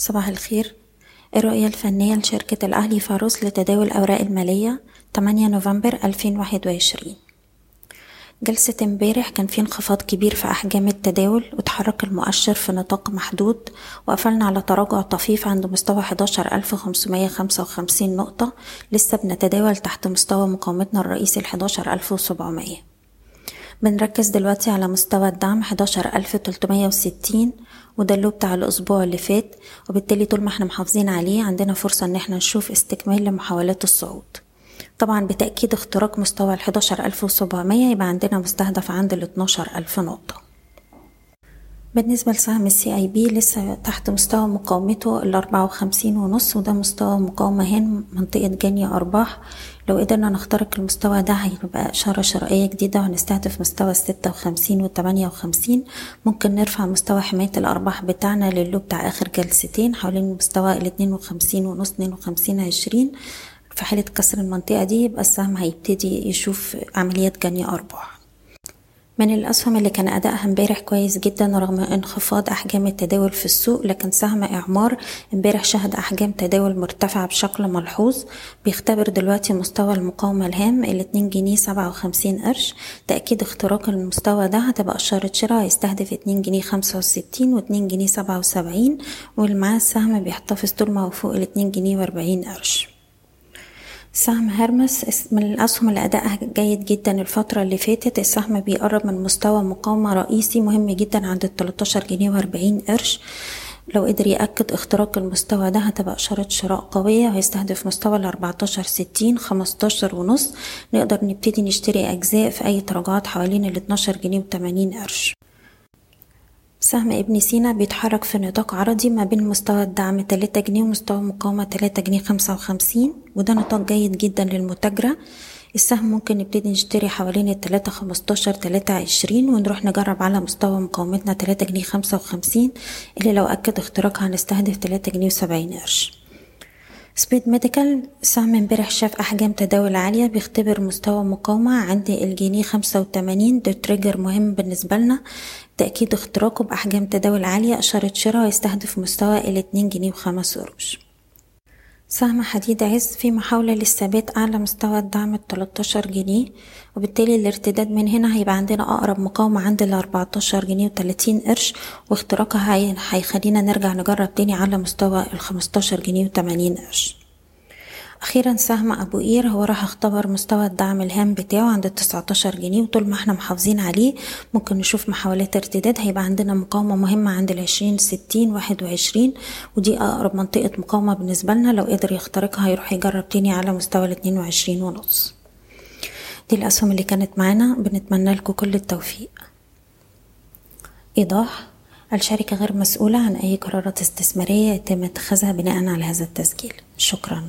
صباح الخير. الرؤية الفنية لشركة الأهلي فاروس لتداول الأوراق المالية 8 نوفمبر 2021 جلسة امبارح كان في انخفاض كبير في أحجام التداول وتحرك المؤشر في نطاق محدود وقفلنا على تراجع طفيف عند مستوى 11555 نقطة لسه بنتداول تحت مستوى مقاومتنا الرئيسي ال 11700 بنركز دلوقتي على مستوى الدعم 11360 وده ال low بتاع الأسبوع اللي فات وبالتالي طول ما إحنا محافظين عليه عندنا فرصة ان إحنا نشوف استكمال لمحاولات الصعود. طبعا بتأكيد اختراق مستوى ال 11700 يبقى عندنا مستهدف عند ال 12000 نقطة. بالنسبة لسهم ال CIB لسه تحت مستوى مقاومته ال 54 ونص وده مستوى مقاومة هنا منطقة جني أرباح. لو قدرنا نخترق المستوى ده هيبقى إشارة شرائية جديدة وهنستهدف مستوى الستة وخمسين والتمانية وخمسين. ممكن نرفع مستوى حماية الأرباح بتاعنا للو بتاع آخر جلستين حوالين مستوى الاتنين وخمسين ونص اتنين وخمسين عشرين. في حالة كسر المنطقة دي يبقى السهم هيبتدي يشوف عمليات جني أرباح. من الأسهم اللي كان أدائها امبارح كويس جدا رغم انخفاض أحجام التداول في السوق لكن سهم إعمار امبارح شهد أحجام تداول مرتفعة بشكل ملحوظ. بيختبر دلوقتي مستوى المقاومة الهام الاتنين جنيه سبعة وخمسين قرش. تأكيد اختراق المستوى ده هتبقى إشارة شراء هيستهدف اتنين جنيه خمسة وستين واتنين جنيه سبعة وسبعين واللي معاه السهم بيحتفظ طول ما هو فوق الاتنين جنيه وأربعين قرش. سهم هرمس من الأسهم اللي أدائها جيد جدا الفترة اللي فاتت. السهم بيقرب من مستوى مقاومة رئيسي مهم جدا عند ال 13 جنيه وأربعين قرش. لو قدر يأكد اختراق المستوى ده هتبقى إشارة شراء قوية وهيستهدف مستوى ال 14 ستين 15 ونص. نقدر نبتدي نشتري أجزاء في أي تراجعات حوالين ال 12 جنيه وتمانين قرش. سهم ابن سينا بيتحرك في نطاق عرضي ما بين مستوى الدعم تلاتة جنيه ومستوى مقاومة تلاتة جنيه خمسة وخمسين وده نطاق جيد جدا للمتاجرة. السهم ممكن نبتدي نشتري حوالين التلاتة خمستاشر تلاتة عشرين ونروح نجرب على مستوى مقاومتنا تلاتة جنيه خمسة وخمسين اللي لو أكد اختراقها هنستهدف تلاتة جنيه وسبعين قرش. Speed Medical سهم امبارح شاف أحجام تداول عالية بيختبر مستوى مقاومة عند الجنيه خمسة وتمانين ده trigger مهم بالنسبة لنا. تأكيد اختراقه بأحجام تداول عالية إشارة شراء ويستهدف مستوى الاتنين جنيه وخمس قروش. سهم حديد عز في محاولة للثبات أعلى مستوى الدعم التلاتاشر جنيه وبالتالي الارتداد من هنا هيبقى عندنا أقرب مقاومة عند الأربعتاشر جنيه وتلاتين قرش واختراقها هيخلينا نرجع نجرب تاني على مستوى الخمستاشر جنيه وتمانين قرش. أخيرا سهم أبو قير هو راح اختبر مستوى الدعم الهام بتاعه عند التسعتاشر جنيه وطول ما إحنا محافظين عليه ممكن نشوف محاولات ارتداد هيبقى عندنا مقاومة مهمة عند العشرين ستين واحد وعشرين ودي أقرب منطقة مقاومة بالنسبة لنا لو قدر يخترقها هيروح يجرب تاني على مستوى الاتنين وعشرين ونص. دي الأسهم اللي كانت معانا بنتمنى لكم كل التوفيق. إيضاح الشركة غير مسؤولة عن أي قرارات استثمارية يتم اتخاذها بناء على هذا التسجيل. شكراً.